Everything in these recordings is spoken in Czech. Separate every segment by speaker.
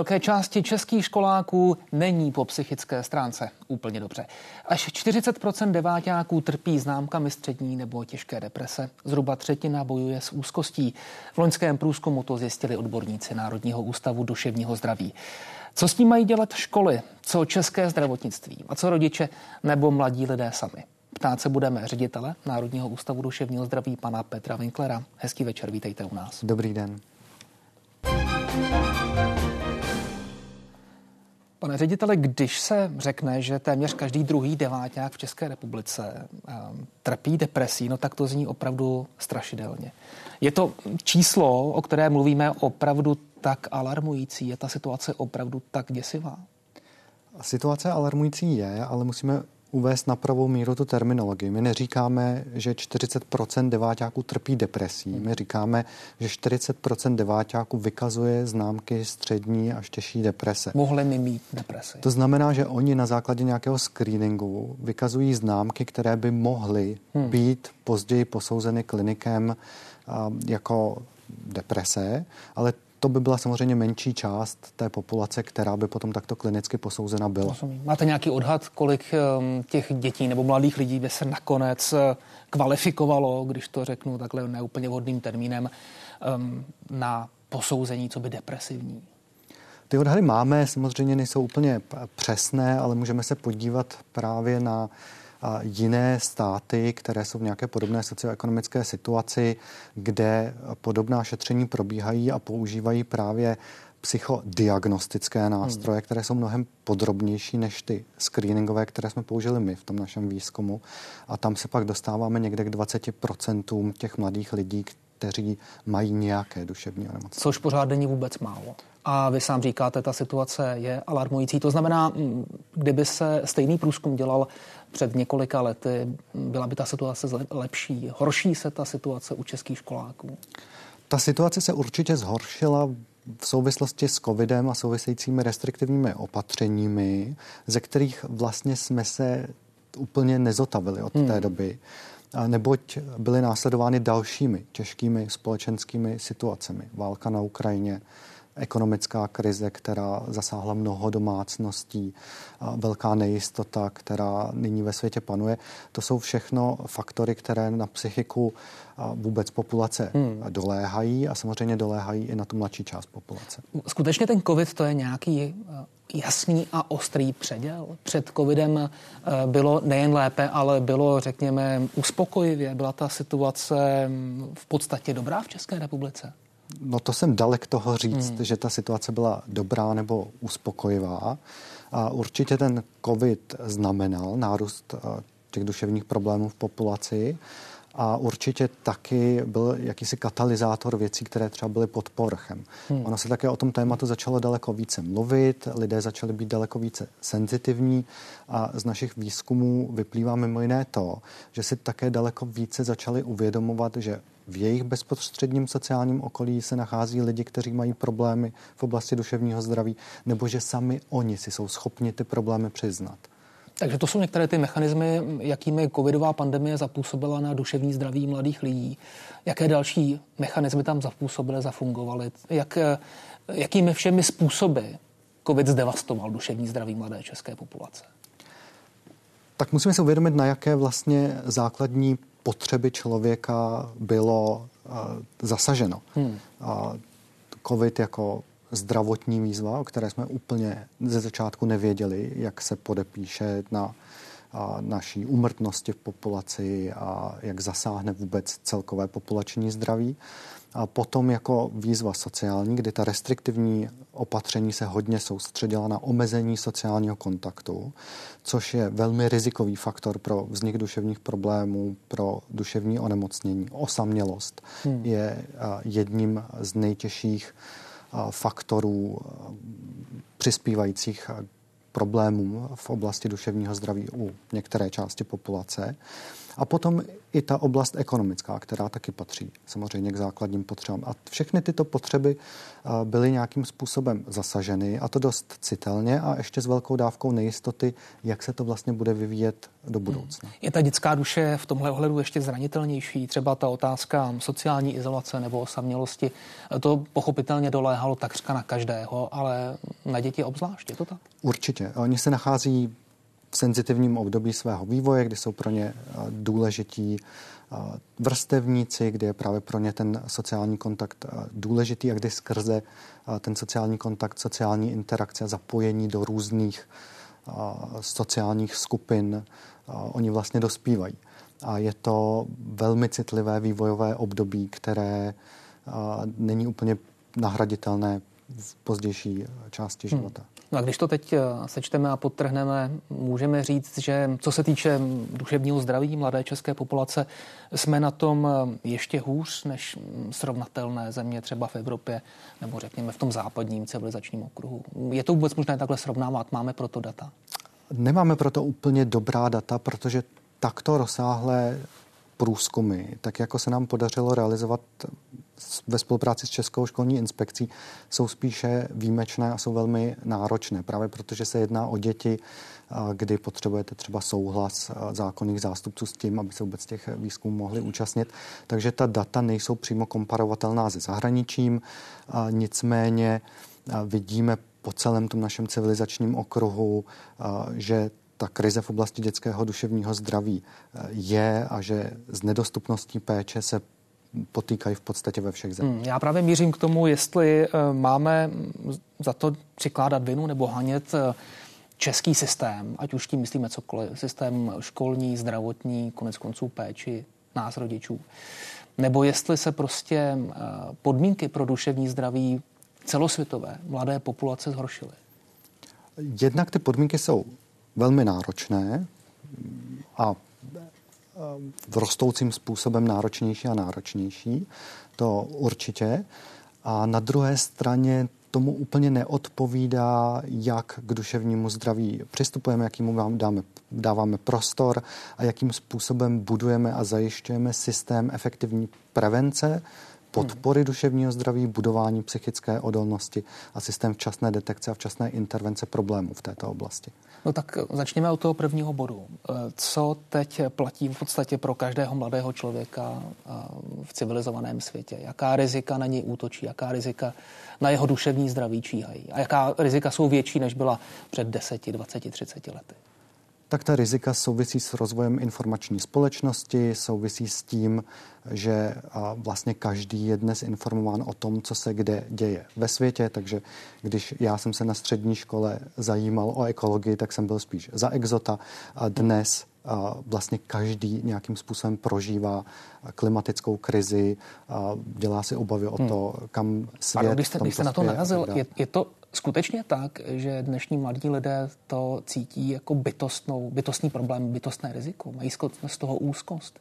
Speaker 1: Velké části českých školáků není po psychické stránce úplně dobře. Až 40% deváťáků trpí známkami střední nebo těžké deprese. Zhruba třetina bojuje s úzkostí. V loňském průzkumu to zjistili odborníci Národního ústavu duševního zdraví. Co s tím mají dělat školy? Co české zdravotnictví? A co rodiče nebo mladí lidé sami? Ptát se budeme ředitele Národního ústavu duševního zdraví pana Petra Winklera. Hezký večer, vítejte u nás.
Speaker 2: Dobrý den.
Speaker 1: Pane ředitele, když se řekne, že téměř každý druhý deváťák v České republice um, trpí depresí, no tak to zní opravdu strašidelně. Je to číslo, o které mluvíme, opravdu tak alarmující? Je ta situace opravdu tak děsivá?
Speaker 2: Situace alarmující je, ale musíme uvést na pravou míru tu terminologii. My neříkáme, že 40% deváťáků trpí depresí. My říkáme, že 40% deváťáků vykazuje známky střední až těžší deprese.
Speaker 1: Mohli mi mít depresi.
Speaker 2: To znamená, že oni na základě nějakého screeningu vykazují známky, které by mohly hmm. být později posouzeny klinikem jako deprese, ale to by byla samozřejmě menší část té populace, která by potom takto klinicky posouzena byla.
Speaker 1: Rozumím. Máte nějaký odhad, kolik um, těch dětí nebo mladých lidí by se nakonec uh, kvalifikovalo, když to řeknu takhle neúplně vhodným termínem, um, na posouzení, co by depresivní?
Speaker 2: Ty odhady máme, samozřejmě nejsou úplně přesné, ale můžeme se podívat právě na jiné státy, které jsou v nějaké podobné socioekonomické situaci, kde podobná šetření probíhají a používají právě psychodiagnostické hmm. nástroje, hmm. které jsou mnohem podrobnější než ty screeningové, které jsme použili my v tom našem výzkumu. A tam se pak dostáváme někde k 20% těch mladých lidí, kteří mají nějaké duševní onemocnění.
Speaker 1: Což pořád není vůbec málo. A vy sám říkáte, ta situace je alarmující. To znamená, mm, kdyby se stejný průzkum dělal před několika lety, byla by ta situace lepší? Horší se ta situace u českých školáků?
Speaker 2: Ta situace se určitě zhoršila v souvislosti s covidem a souvisejícími restriktivními opatřeními, ze kterých vlastně jsme se úplně nezotavili od hmm. té doby neboť byly následovány dalšími těžkými společenskými situacemi. Válka na Ukrajině, ekonomická krize, která zasáhla mnoho domácností, velká nejistota, která nyní ve světě panuje. To jsou všechno faktory, které na psychiku vůbec populace hmm. doléhají a samozřejmě doléhají i na tu mladší část populace.
Speaker 1: Skutečně ten COVID to je nějaký e, jasný a ostrý předěl. Před covidem e, bylo nejen lépe, ale bylo, řekněme, uspokojivě. Byla ta situace v podstatě dobrá v České republice?
Speaker 2: No to jsem dalek toho říct, hmm. že ta situace byla dobrá nebo uspokojivá. A určitě ten COVID znamenal nárůst eh, těch duševních problémů v populaci a určitě taky byl jakýsi katalyzátor věcí, které třeba byly pod povrchem. Hmm. Ono se také o tom tématu začalo daleko více mluvit, lidé začali být daleko více senzitivní a z našich výzkumů vyplývá mimo jiné to, že si také daleko více začali uvědomovat, že v jejich bezprostředním sociálním okolí se nachází lidi, kteří mají problémy v oblasti duševního zdraví, nebo že sami oni si jsou schopni ty problémy přiznat.
Speaker 1: Takže to jsou některé ty mechanismy, jakými covidová pandemie zapůsobila na duševní zdraví mladých lidí. Jaké další mechanismy tam zapůsobily, zafungovaly? Jak, jakými všemi způsoby covid zdevastoval duševní zdraví mladé české populace?
Speaker 2: Tak musíme se uvědomit, na jaké vlastně základní potřeby člověka bylo uh, zasaženo. Hmm. Uh, COVID jako zdravotní výzva, o které jsme úplně ze začátku nevěděli, jak se podepíše na naší umrtnosti v populaci a jak zasáhne vůbec celkové populační zdraví. A potom jako výzva sociální, kdy ta restriktivní opatření se hodně soustředila na omezení sociálního kontaktu, což je velmi rizikový faktor pro vznik duševních problémů, pro duševní onemocnění. Osamělost hmm. je jedním z nejtěžších faktorů přispívajících problémům v oblasti duševního zdraví u některé části populace. A potom i ta oblast ekonomická, která taky patří samozřejmě k základním potřebám. A všechny tyto potřeby byly nějakým způsobem zasaženy a to dost citelně a ještě s velkou dávkou nejistoty, jak se to vlastně bude vyvíjet do hmm. budoucna.
Speaker 1: Je ta dětská duše v tomhle ohledu ještě zranitelnější? Třeba ta otázka sociální izolace nebo osamělosti, to pochopitelně doléhalo takřka na každého, ale na děti obzvlášť, je to tak?
Speaker 2: Určitě. Oni se nachází v senzitivním období svého vývoje, kdy jsou pro ně důležití vrstevníci, kdy je právě pro ně ten sociální kontakt důležitý a kdy skrze ten sociální kontakt, sociální interakce, zapojení do různých sociálních skupin, oni vlastně dospívají. A je to velmi citlivé vývojové období, které není úplně nahraditelné v pozdější části hmm. života. Hmm.
Speaker 1: No a když to teď eh, sečteme a podtrhneme, můžeme říct, že co se týče duševního zdraví mladé české populace, jsme na tom eh, ještě hůř než srovnatelné země třeba v Evropě nebo řekněme v tom západním civilizačním okruhu. Je to vůbec možné takhle srovnávat? Máme proto data?
Speaker 2: Nemáme proto úplně dobrá data, protože takto rozsáhlé průzkumy, tak jako se nám podařilo realizovat ve spolupráci s Českou školní inspekcí, jsou spíše výjimečné a jsou velmi náročné, právě protože se jedná o děti, kdy potřebujete třeba souhlas zákonných zástupců s tím, aby se vůbec těch výzkumů mohli účastnit. Takže ta data nejsou přímo komparovatelná se zahraničím, nicméně vidíme po celém tom našem civilizačním okruhu, že ta krize v oblasti dětského duševního zdraví eh, je a že z nedostupností péče se potýkají v podstatě ve všech zemích. Hmm,
Speaker 1: já právě mířím k tomu, jestli eh, máme za to přikládat vinu nebo hanět eh, český systém, ať už tím myslíme cokoliv, systém školní, zdravotní, konec konců péči nás rodičů, nebo jestli se prostě podmínky pro duševní zdraví celosvětové mladé populace zhoršily.
Speaker 2: Jednak ty podmínky jsou velmi náročné a v rostoucím způsobem náročnější a náročnější, to určitě. A na druhé straně tomu úplně neodpovídá, jak k duševnímu zdraví přistupujeme, jakým vám dáme, dáváme prostor a jakým způsobem budujeme a zajišťujeme systém efektivní prevence, podpory duševního zdraví, budování psychické odolnosti a systém včasné detekce a včasné intervence problémů v této oblasti.
Speaker 1: No tak začněme od toho prvního bodu. Eh, co teď platí v podstatě pro každého mladého člověka eh, v civilizovaném světě? Jaká rizika na něj útočí? Jaká rizika na jeho duševní zdraví číhají? A jaká rizika jsou větší, než byla před 10, 20, 30 lety?
Speaker 2: Tak ta rizika souvisí s rozvojem informační společnosti, souvisí s tím, že vlastně každý je dnes informován o tom, co se kde děje ve světě, takže když já jsem se na střední škole zajímal o ekologii, tak jsem byl spíš za exota. A dnes vlastně každý nějakým způsobem prožívá klimatickou krizi, dělá si obavy o to, hmm. kam svět Pardon,
Speaker 1: když jste, když jste na to narazil, je, je to skutečně tak, že dnešní mladí lidé to cítí jako bytostnou, bytostný problém, bytostné riziko? Mají z toho úzkost?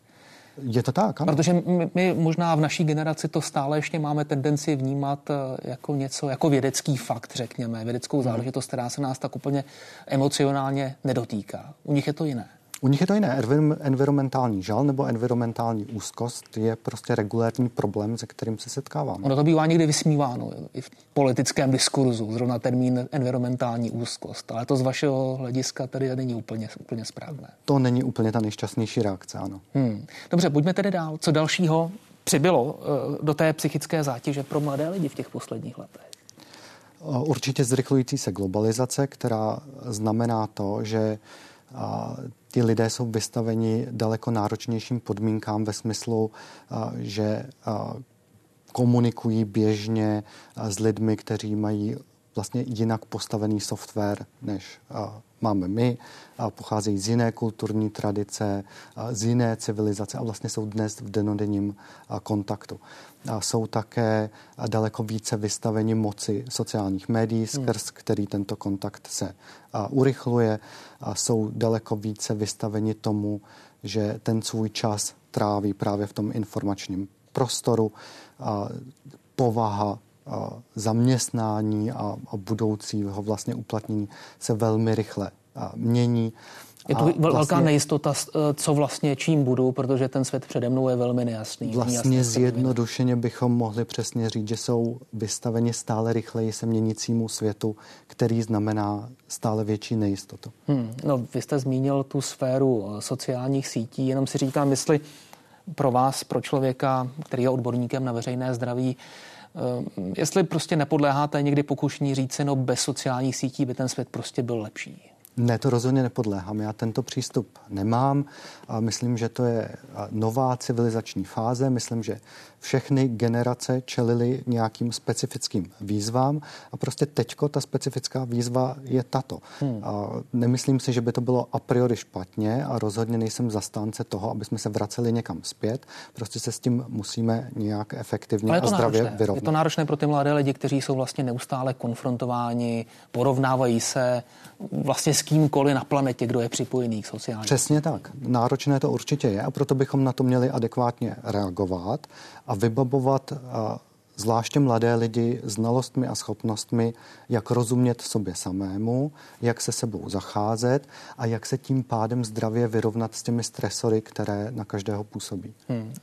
Speaker 2: Je to tak,
Speaker 1: ano. Protože my, my možná v naší generaci to stále ještě máme tendenci vnímat eh, jako něco, jako vědecký fakt, řekněme, vědeckou záležitost, která se nás tak úplně emocionálně nedotýká. U nich je to jiné.
Speaker 2: U nich je to jiné. Environmentální žal nebo environmentální úzkost je prostě regulární problém, se kterým se setkáváme.
Speaker 1: Ono to bývá někdy vysmíváno i v politickém diskurzu, zrovna termín environmentální úzkost. Ale to z vašeho hlediska tady není úplně, úplně správné.
Speaker 2: To není úplně ta nejšťastnější reakce, ano.
Speaker 1: Hmm. Dobře, pojďme tedy dál. Co dalšího přibylo uh, do té psychické zátěže pro mladé lidi v těch posledních letech?
Speaker 2: Určitě zrychlující se globalizace, která znamená to, že a ty lidé jsou vystaveni daleko náročnějším podmínkám ve smyslu, že komunikují běžně s lidmi, kteří mají vlastně jinak postavený software, než máme my, a pocházejí z jiné kulturní tradice, z jiné civilizace a vlastně jsou dnes v denodenním kontaktu. A jsou také daleko více vystaveni moci sociálních médií, hmm. skrz který tento kontakt se urychluje. A jsou daleko více vystaveni tomu, že ten svůj čas tráví právě v tom informačním prostoru. A povaha zaměstnání a, a budoucího vlastně uplatnění se velmi rychle mění
Speaker 1: Je tu velká vlastně, nejistota, co vlastně čím budu, protože ten svět přede mnou je velmi nejasný.
Speaker 2: Vlastně zjednodušeně bychom mohli přesně říct, že jsou vystaveni stále rychleji se měnícímu světu, který znamená stále větší nejistotu.
Speaker 1: Hmm, no, vy jste zmínil tu sféru eh, sociálních sítí, jenom si říkám, jestli pro vás, pro člověka, který je odborníkem na veřejné zdraví, jestli prostě nepodléháte někdy pokušní říci, no bez sociálních sítí by ten svět prostě byl lepší.
Speaker 2: Ne, to rozhodně nepodléhám. Já tento přístup nemám a myslím, že to je nová civilizační fáze. Myslím, že všechny generace čelily nějakým specifickým výzvám a prostě teďko ta specifická výzva je tato. Hmm. A nemyslím si, že by to bylo a priori špatně a rozhodně nejsem zastánce toho, aby jsme se vraceli někam zpět. Prostě se s tím musíme nějak efektivně a zdravě náročné. vyrovnat.
Speaker 1: Je to náročné pro ty mladé lidi, kteří jsou vlastně neustále konfrontováni, porovnávají se vlastně s kýmkoliv na planetě, kdo je připojený k sociálním.
Speaker 2: Přesně tak. Náročné to určitě je a proto bychom na to měli adekvátně reagovat a vybavovat zvláště mladé lidi znalostmi a schopnostmi, jak rozumět sobě samému, jak se sebou zacházet a jak se tím pádem zdravě vyrovnat s těmi stresory, které na každého působí. Hmm.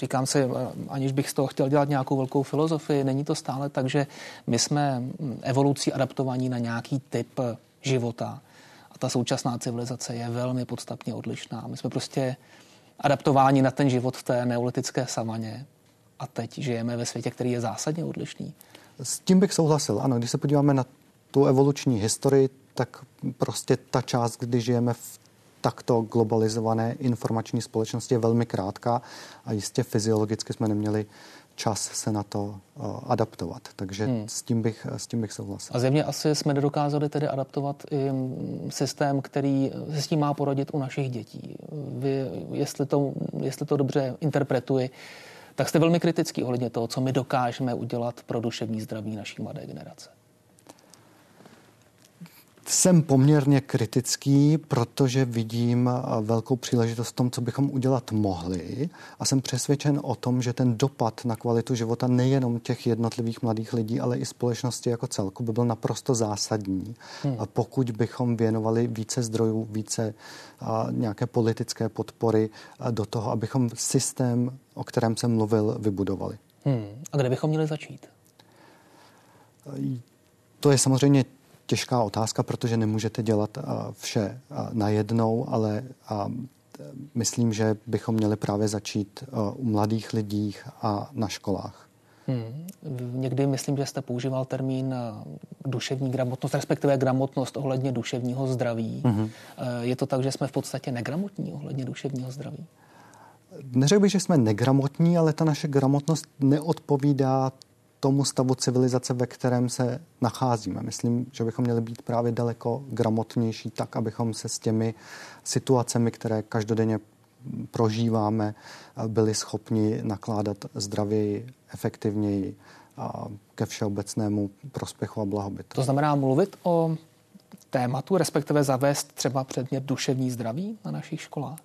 Speaker 1: Říkám si, aniž bych z toho chtěl dělat nějakou velkou filozofii, není to stále tak, že my jsme evolucí adaptovaní na nějaký typ života a ta současná civilizace je velmi podstatně odlišná. My jsme prostě adaptováni na ten život v té neolitické savaně a teď žijeme ve světě, který je zásadně odlišný.
Speaker 2: S tím bych souhlasil. Ano, když se podíváme na tu evoluční historii, tak prostě ta část, kdy žijeme v takto globalizované informační společnosti je velmi krátká a jistě fyziologicky jsme neměli čas se na to uh, adaptovat. Takže hmm. s, tím bych, s tím bych souhlasil.
Speaker 1: A zjevně asi jsme nedokázali tedy adaptovat i mm, systém, který se s tím má porodit u našich dětí. Vy, jestli to, jestli to dobře interpretuji, tak jste velmi kritický ohledně toho, co my dokážeme udělat pro duševní zdraví naší mladé generace.
Speaker 2: Jsem poměrně kritický, protože vidím velkou příležitost v tom, co bychom udělat mohli a jsem přesvědčen o tom, že ten dopad na kvalitu života nejenom těch jednotlivých mladých lidí, ale i společnosti jako celku by byl naprosto zásadní, hmm. pokud bychom věnovali více zdrojů, více nějaké politické podpory do toho, abychom systém, o kterém jsem mluvil, vybudovali.
Speaker 1: Hmm. A kde bychom měli začít?
Speaker 2: To je samozřejmě těžká otázka, protože nemůžete dělat vše najednou, ale myslím, že bychom měli právě začít u mladých lidí a na školách. Hmm.
Speaker 1: Někdy myslím, že jste používal termín duševní gramotnost, respektive gramotnost ohledně duševního zdraví. Hmm. Je to tak, že jsme v podstatě negramotní ohledně duševního zdraví?
Speaker 2: Neřekl bych, že jsme negramotní, ale ta naše gramotnost neodpovídá tomu stavu civilizace, ve kterém se nacházíme. Myslím, že bychom měli být právě daleko gramotnější tak, abychom se s těmi situacemi, které každodenně prožíváme, byli schopni nakládat zdravěji, efektivněji a ke všeobecnému prospěchu a blahobytu.
Speaker 1: To znamená mluvit o tématu, respektive zavést třeba předmět duševní zdraví na našich školách?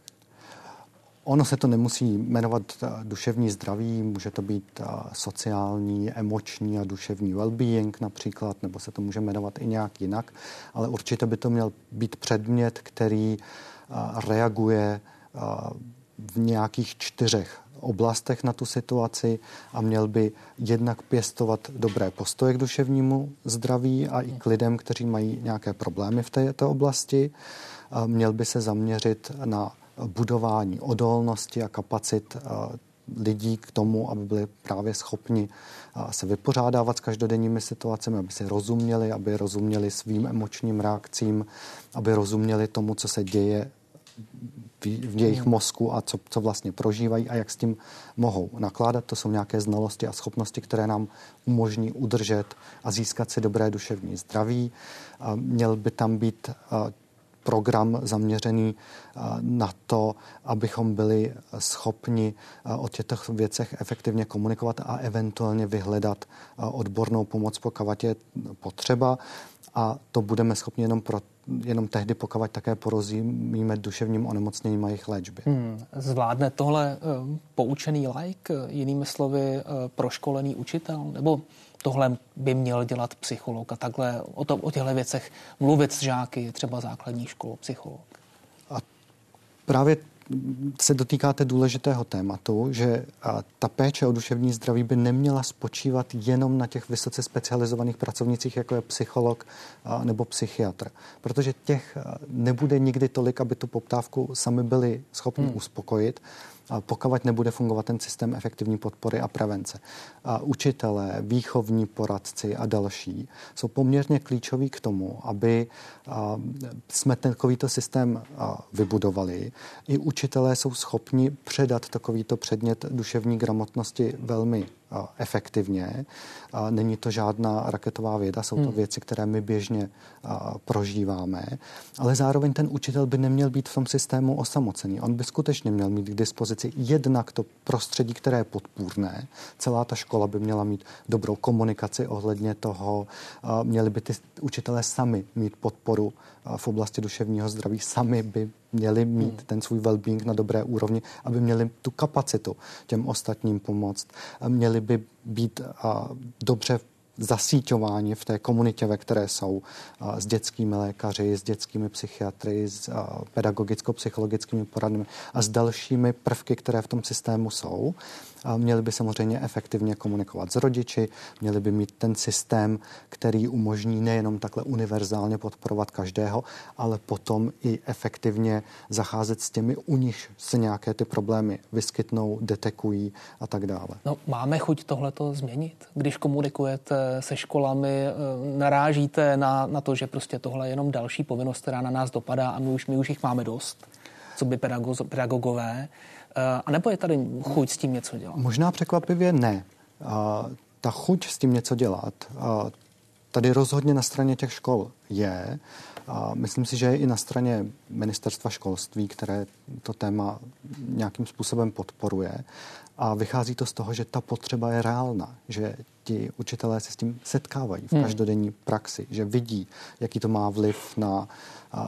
Speaker 2: Ono se to nemusí jmenovat eh, duševní zdraví, může to být eh, sociální, emoční a duševní well-being například, nebo se to může jmenovat i nějak jinak, ale určitě by to měl být předmět, který eh, reaguje v nějakých čtyřech oblastech na tu situaci a měl by jednak pěstovat dobré postoje k duševnímu zdraví a i k lidem, kteří mají nějaké problémy v této oblasti. Měl by se zaměřit na budování odolnosti a kapacit eh, lidí k tomu, aby byli právě schopni eh, se vypořádávat s každodenními situacemi, aby si rozuměli, aby rozuměli svým emočním reakcím, aby rozuměli tomu, co se děje v jejich mozku a co, co vlastně prožívají a jak s tím mohou nakládat. To jsou nějaké znalosti a schopnosti, které nám umožní udržet a získat si dobré duševní zdraví. Měl by tam být eh, program zaměřený eh, na to, abychom byli schopni eh, o těchto věcech efektivně komunikovat a eventuálně vyhledat eh, odbornou pomoc, pokud je potřeba. A to budeme schopni jenom pro jenom tehdy, pokud také porozumíme duševním onemocněním a jejich léčby. Hmm.
Speaker 1: Zvládne tohle uh, poučený like, jinými slovy uh, proškolený učitel? Nebo tohle by měl dělat psycholog a takhle o, to, o těchto věcech mluvit s žáky, třeba základní školu, psycholog.
Speaker 2: právě se dotýkáte důležitého tématu, že ta péče o duševní zdraví by neměla spočívat jenom na těch vysoce specializovaných pracovnicích, jako je psycholog nebo psychiatr, protože těch nebude nikdy tolik, aby tu poptávku sami byli schopni hmm. uspokojit pokud nebude fungovat ten systém efektivní podpory a prevence. A učitelé, výchovní poradci a další jsou poměrně klíčoví k tomu, aby jsme takovýto systém vybudovali. I učitelé jsou schopni předat takovýto předmět duševní gramotnosti velmi efektivně. Není to žádná raketová věda, jsou to hmm. věci, které my běžně prožíváme, ale zároveň ten učitel by neměl být v tom systému osamocený. On by skutečně měl mít k dispozici jednak to prostředí, které je podpůrné. Celá ta škola by měla mít dobrou komunikaci ohledně toho. Měli by ty učitelé sami mít podporu v oblasti duševního zdraví, sami by měli mít hmm. ten svůj well-being na dobré úrovni, aby měli tu kapacitu těm ostatním pomoct. Měli by být dobře zasíťování v té komunitě, ve které jsou s dětskými lékaři, s dětskými psychiatry, s pedagogicko-psychologickými poradnými a s dalšími prvky, které v tom systému jsou. Měli by samozřejmě efektivně komunikovat s rodiči, měli by mít ten systém, který umožní nejenom takhle univerzálně podporovat každého, ale potom i efektivně zacházet s těmi, u nich se nějaké ty problémy vyskytnou, detekují a tak dále.
Speaker 1: No, máme chuť tohleto změnit? Když komunikujete se školami, eh, narážíte na, na to, že prostě tohle je jenom další povinnost, která na nás dopadá a my už, my už jich máme dost, co by pedagogové. Eh, a nebo je tady chuť s tím něco dělat?
Speaker 2: Možná překvapivě ne. A ta chuť s tím něco dělat a tady rozhodně na straně těch škol je. A myslím si, že je i na straně ministerstva školství, které to téma nějakým způsobem podporuje. A vychází to z toho, že ta potřeba je reálná, že ti učitelé se s tím setkávají v hmm. každodenní praxi, že vidí, jaký to má vliv na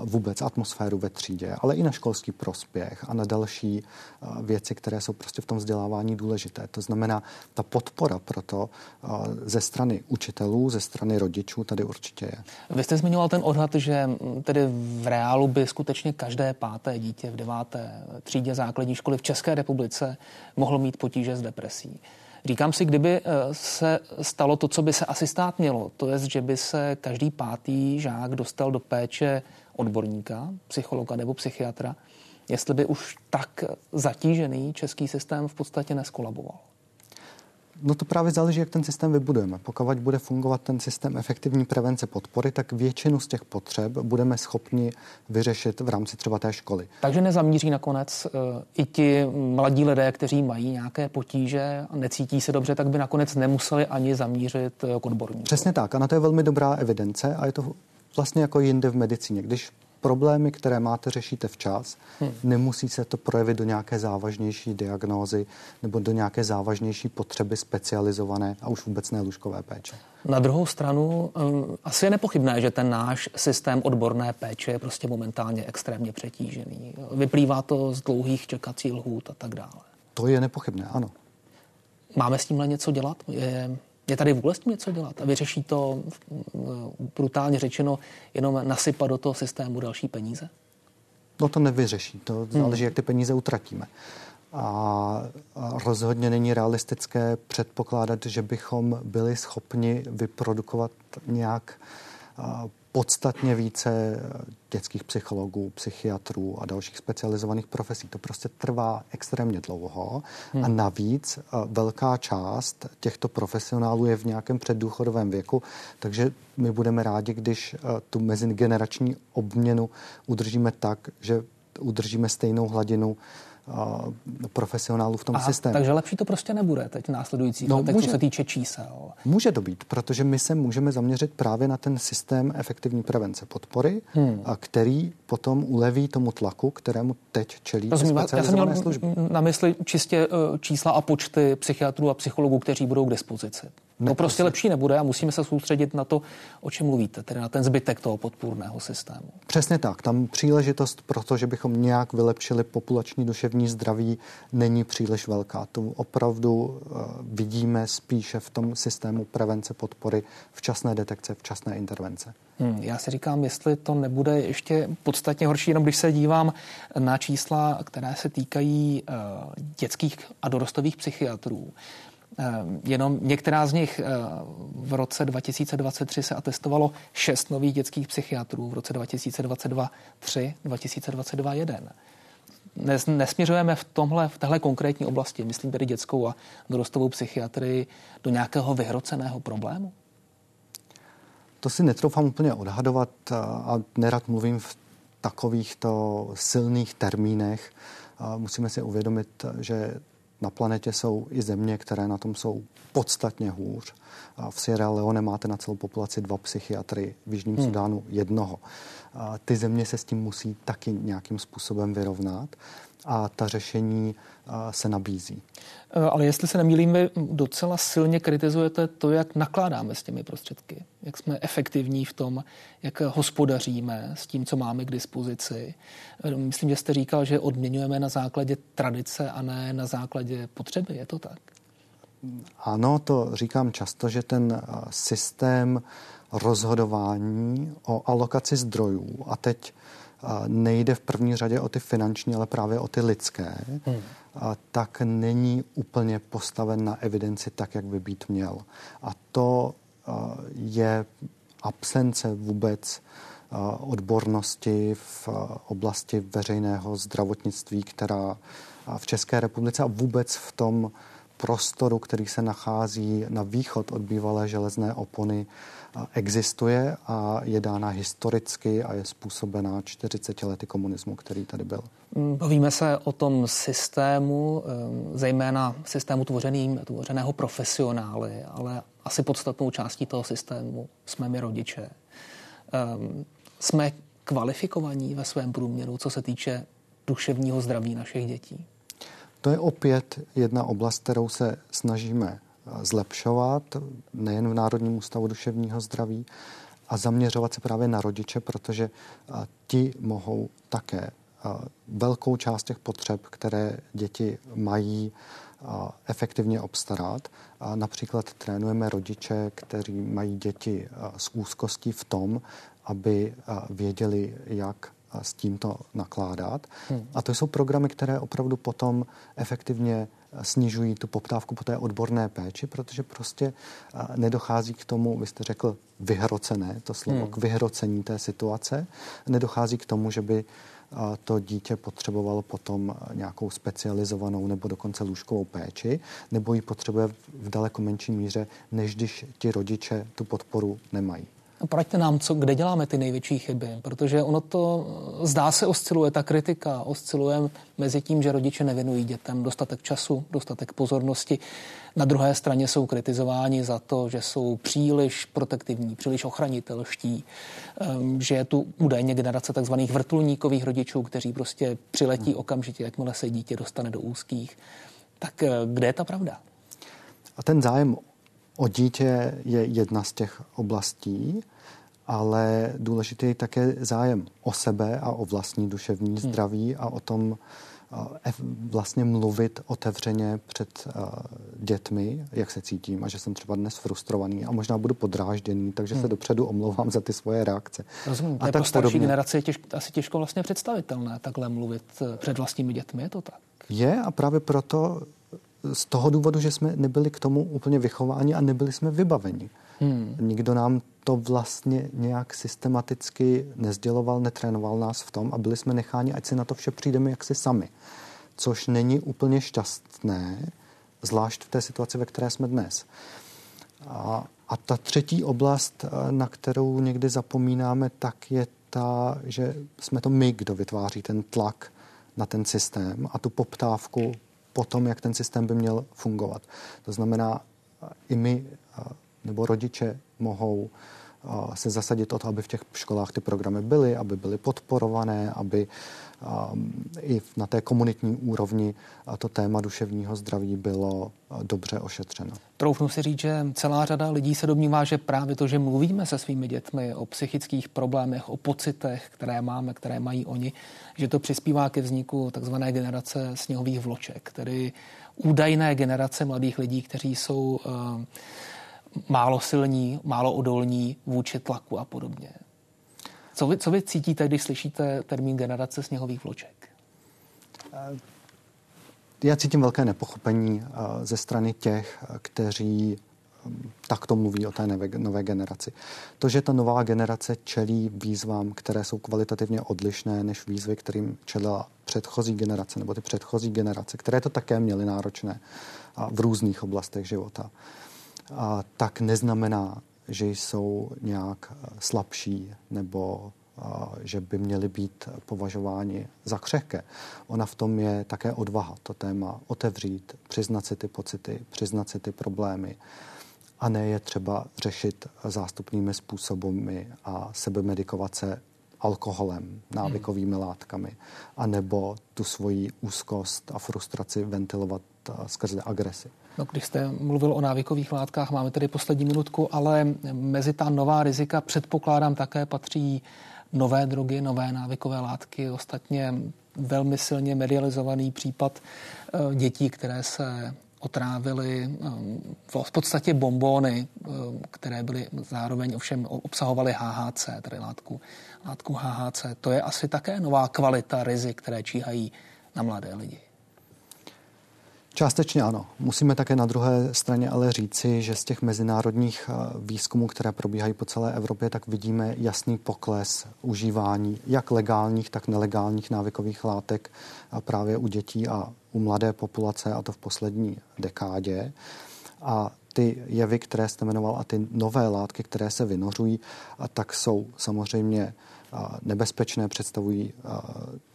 Speaker 2: vůbec atmosféru ve třídě, ale i na školský prospěch a na další věci, které jsou prostě v tom vzdělávání důležité. To znamená, ta podpora proto ze strany učitelů, ze strany rodičů tady určitě je.
Speaker 1: Vy jste zmiňoval ten odhad, že tedy v reálu by skutečně každé páté dítě v deváté třídě základní školy v České republice mohlo mít potíže s depresí. Říkám si, kdyby eh, se stalo to, co by se asi stát mělo, to je, že by se každý pátý žák dostal do péče odborníka, psychologa nebo psychiatra, jestli by už tak zatížený český systém v podstatě neskolaboval.
Speaker 2: No to právě záleží, jak ten systém vybudujeme. Pokud bude fungovat ten systém efektivní prevence podpory, tak většinu z těch potřeb budeme schopni vyřešit v rámci třeba té školy.
Speaker 1: Takže nezamíří nakonec uh, i ti mladí lidé, kteří mají nějaké potíže a necítí se dobře, tak by nakonec nemuseli ani zamířit uh, k odborníku.
Speaker 2: Přesně tak. A na to je velmi dobrá evidence a je to vlastně jako jinde v medicíně. Když problémy, které máte, řešíte včas. Hmm. Nemusí se to projevit do nějaké závažnější diagnózy nebo do nějaké závažnější potřeby specializované a už vůbec ne lůžkové péče.
Speaker 1: Na druhou stranu um, asi je nepochybné, že ten náš systém odborné péče je prostě momentálně extrémně přetížený. Vyplývá to z dlouhých čekacích lhůt a tak dále.
Speaker 2: To je nepochybné, ano.
Speaker 1: Máme s tímhle něco dělat? Je, je tady vůbec tím něco dělat a vyřeší to brutálně řečeno jenom nasypat do toho systému další peníze?
Speaker 2: No to nevyřeší, to záleží, hmm. jak ty peníze utratíme. A rozhodně není realistické předpokládat, že bychom byli schopni vyprodukovat nějak podstatně více dětských psychologů, psychiatrů a dalších specializovaných profesí. To prostě trvá extrémně dlouho hmm. a navíc eh, velká část těchto profesionálů je v nějakém předdůchodovém věku, takže my budeme rádi, když eh, tu mezigenerační obměnu udržíme tak, že udržíme stejnou hladinu profesionálů v tom Aha, systému.
Speaker 1: Takže lepší to prostě nebude teď v následujících no, letech, může, co se týče čísel.
Speaker 2: Může to být, protože my se můžeme zaměřit právě na ten systém efektivní prevence podpory, hmm. a který potom uleví tomu tlaku, kterému teď čelí Rozumím, já jsem měl služby.
Speaker 1: na mysli čistě eh, čísla a počty psychiatrů a psychologů, kteří budou k dispozici. To prostě lepší nebude a musíme se soustředit na to, o čem mluvíte, tedy na ten zbytek toho podpůrného systému.
Speaker 2: Přesně tak. Tam příležitost pro to, že bychom nějak vylepšili populační duševní zdraví, není příliš velká. To opravdu uh, vidíme spíše v tom systému prevence podpory, včasné detekce, včasné intervence.
Speaker 1: Hmm, já si říkám, jestli to nebude ještě podstatně horší, jenom když se dívám na čísla, které se týkají uh, dětských a dorostových psychiatrů. Uh, jenom některá z nich uh, v roce 2023 se atestovalo šest nových dětských psychiatrů, v roce 2022 tři, 2022 jeden. Nes, nesměřujeme v tomhle, v téhle konkrétní oblasti, myslím tedy dětskou a dorostovou psychiatrii, do nějakého vyhroceného problému?
Speaker 2: To si netroufám úplně odhadovat a nerad mluvím v takovýchto silných termínech. Musíme si uvědomit, že na planetě jsou i země, které na tom jsou podstatně hůř. V Sierra Leone máte na celou populaci dva psychiatry, v Jižním hmm. Sudánu jednoho. Ty země se s tím musí taky nějakým způsobem vyrovnat a ta řešení se nabízí.
Speaker 1: E, ale jestli se nemýlím, vy docela silně kritizujete to, jak nakládáme s těmi prostředky, jak jsme efektivní v tom, jak hospodaříme s tím, co máme k dispozici. E, myslím, že jste říkal, že odměňujeme na základě tradice a ne na základě potřeby. Je to tak?
Speaker 2: Ano, to říkám často, že ten systém rozhodování o alokaci zdrojů a teď nejde v první řadě o ty finanční, ale právě o ty lidské, hmm. tak není úplně postaven na evidenci tak, jak by být měl. A to je absence vůbec odbornosti v oblasti veřejného zdravotnictví, která v České republice a vůbec v tom prostoru, který se nachází na východ od bývalé železné opony, existuje a je dána historicky a je způsobená 40 lety komunismu, který tady byl.
Speaker 1: Mm, bavíme se o tom systému, zejména systému tvořeným, tvořeného profesionály, ale asi podstatnou částí toho systému jsme my rodiče. Jsme kvalifikovaní ve svém průměru, co se týče duševního zdraví našich dětí?
Speaker 2: To je opět jedna oblast, kterou se snažíme zlepšovat, nejen v Národním ústavu duševního zdraví, a zaměřovat se právě na rodiče, protože ti mohou také velkou část těch potřeb, které děti mají, efektivně obstarat. A například trénujeme rodiče, kteří mají děti s úzkostí v tom, aby věděli, jak s tímto nakládat. Hmm. A to jsou programy, které opravdu potom efektivně snižují tu poptávku po té odborné péči, protože prostě nedochází k tomu, vy jste řekl vyhrocené, to slovo, hmm. k vyhrocení té situace. Nedochází k tomu, že by to dítě potřebovalo potom nějakou specializovanou nebo dokonce lůžkovou péči, nebo ji potřebuje v daleko menší míře, než když ti rodiče tu podporu nemají.
Speaker 1: Poraďte nám, co, kde děláme ty největší chyby, protože ono to zdá se osciluje, ta kritika osciluje mezi tím, že rodiče nevěnují dětem dostatek času, dostatek pozornosti. Na druhé straně jsou kritizováni za to, že jsou příliš protektivní, příliš ochranitelští, ehm, že je tu údajně generace takzvaných vrtulníkových rodičů, kteří prostě přiletí hmm. okamžitě, jakmile se dítě dostane do úzkých. Tak eh, kde je ta pravda?
Speaker 2: A ten zájem o dítě je jedna z těch oblastí, ale důležitý je také zájem o sebe a o vlastní duševní hmm. zdraví a o tom vlastně mluvit otevřeně před dětmi, jak se cítím a že jsem třeba dnes frustrovaný a možná budu podrážděný, takže hmm. se dopředu omlouvám za ty svoje reakce.
Speaker 1: Rozumím. A, a pro starší podobně. generaci je těž, asi těžko vlastně představitelné takhle mluvit eh, před vlastními dětmi, je to tak?
Speaker 2: Je a právě proto z toho důvodu, že jsme nebyli k tomu úplně vychováni a nebyli jsme vybaveni. Hmm. Nikdo nám to vlastně nějak systematicky nezděloval, netrénoval nás v tom a byli jsme necháni, ať si na to vše přijdeme jaksi sami. Což není úplně šťastné, zvlášť v té situaci, ve které jsme dnes. A, a ta třetí oblast, na kterou někdy zapomínáme, tak je ta, že jsme to my, kdo vytváří ten tlak na ten systém a tu poptávku po tom, jak ten systém by měl fungovat. To znamená, i my nebo rodiče mohou se zasadit o to, aby v těch školách ty programy byly, aby byly podporované, aby i na té komunitní úrovni to téma duševního zdraví bylo dobře ošetřeno.
Speaker 1: Troufnu si říct, že celá řada lidí se domnívá, že právě to, že mluvíme se svými dětmi o psychických problémech, o pocitech, které máme, které mají oni, že to přispívá ke vzniku takzvané generace sněhových vloček, tedy údajné generace mladých lidí, kteří jsou uh, málo silní, málo odolní vůči tlaku a podobně. Co vy, co vy cítíte, když slyšíte termín generace sněhových vloček?
Speaker 2: Eh, já cítím velké nepochopení eh, ze strany těch, kteří hm, takto mluví o té nové, nové generaci. To, že ta nová generace čelí výzvám, které jsou kvalitativně odlišné než výzvy, kterým čelila předchozí generace nebo ty předchozí generace, které to také měly náročné v různých oblastech života, tak neznamená, že jsou nějak eh, slabší nebo eh, že by měly být považováni za křehké. Ona v tom je také odvaha, to téma otevřít, přiznat si ty pocity, přiznat si ty problémy a ne je třeba řešit zástupnými způsoby a sebemedikovat se alkoholem, návykovými látkami, anebo tu svoji úzkost a frustraci ventilovat eh, skrze agresi.
Speaker 1: No, když jste mluvil o návykových látkách, máme tedy poslední minutku, ale mezi ta nová rizika předpokládám také patří nové drogy, nové návykové látky. Ostatně velmi silně medializovaný případ eh, dětí, které se otrávili eh, v podstatě bombóny, eh, které byly zároveň ovšem obsahovaly HHC, tedy látku, látku HHC. To je asi také nová kvalita rizik, které číhají na mladé lidi.
Speaker 2: Částečně ano. Musíme také na druhé straně ale říci, že z těch mezinárodních eh, výzkumů, které probíhají po celé Evropě, tak vidíme jasný pokles užívání jak legálních, tak nelegálních návykových látek právě u dětí a u mladé populace, a to v poslední dekádě. A ty jevy, které jste jmenoval, a ty nové látky, které se vynořují, tak jsou samozřejmě nebezpečné, představují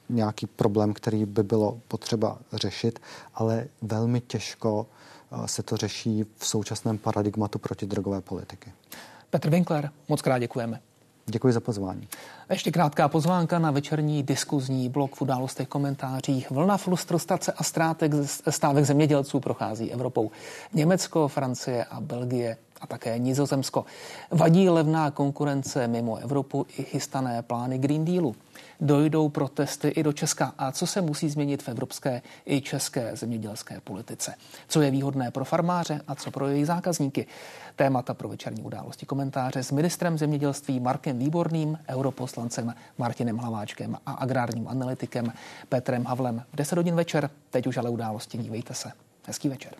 Speaker 2: nějaký problém, který by bylo potřeba řešit, ale velmi těžko se to řeší v současném paradigmatu protidrogové politiky.
Speaker 1: Petr Winkler, moc krát děkujeme.
Speaker 2: Děkuji za pozvání.
Speaker 1: Ještě krátká pozvánka na večerní diskuzní blok v událostech komentářích. Vlna frustrace a ztrátek, stávek zemědělců prochází Evropou. Německo, Francie a Belgie a také Nizozemsko. Vadí levná konkurence mimo Evropu i chystané plány Green Dealu dojdou protesty i do Česka. A co se musí změnit v evropské i české zemědělské politice? Co je výhodné pro farmáře a co pro jejich zákazníky? Témata pro večerní události komentáře s ministrem zemědělství Markem Výborným, europoslancem Martinem Hlaváčkem a agrárním analytikem Petrem Havlem. V 10 hodin večer, teď už ale události, dívejte se. Hezký večer.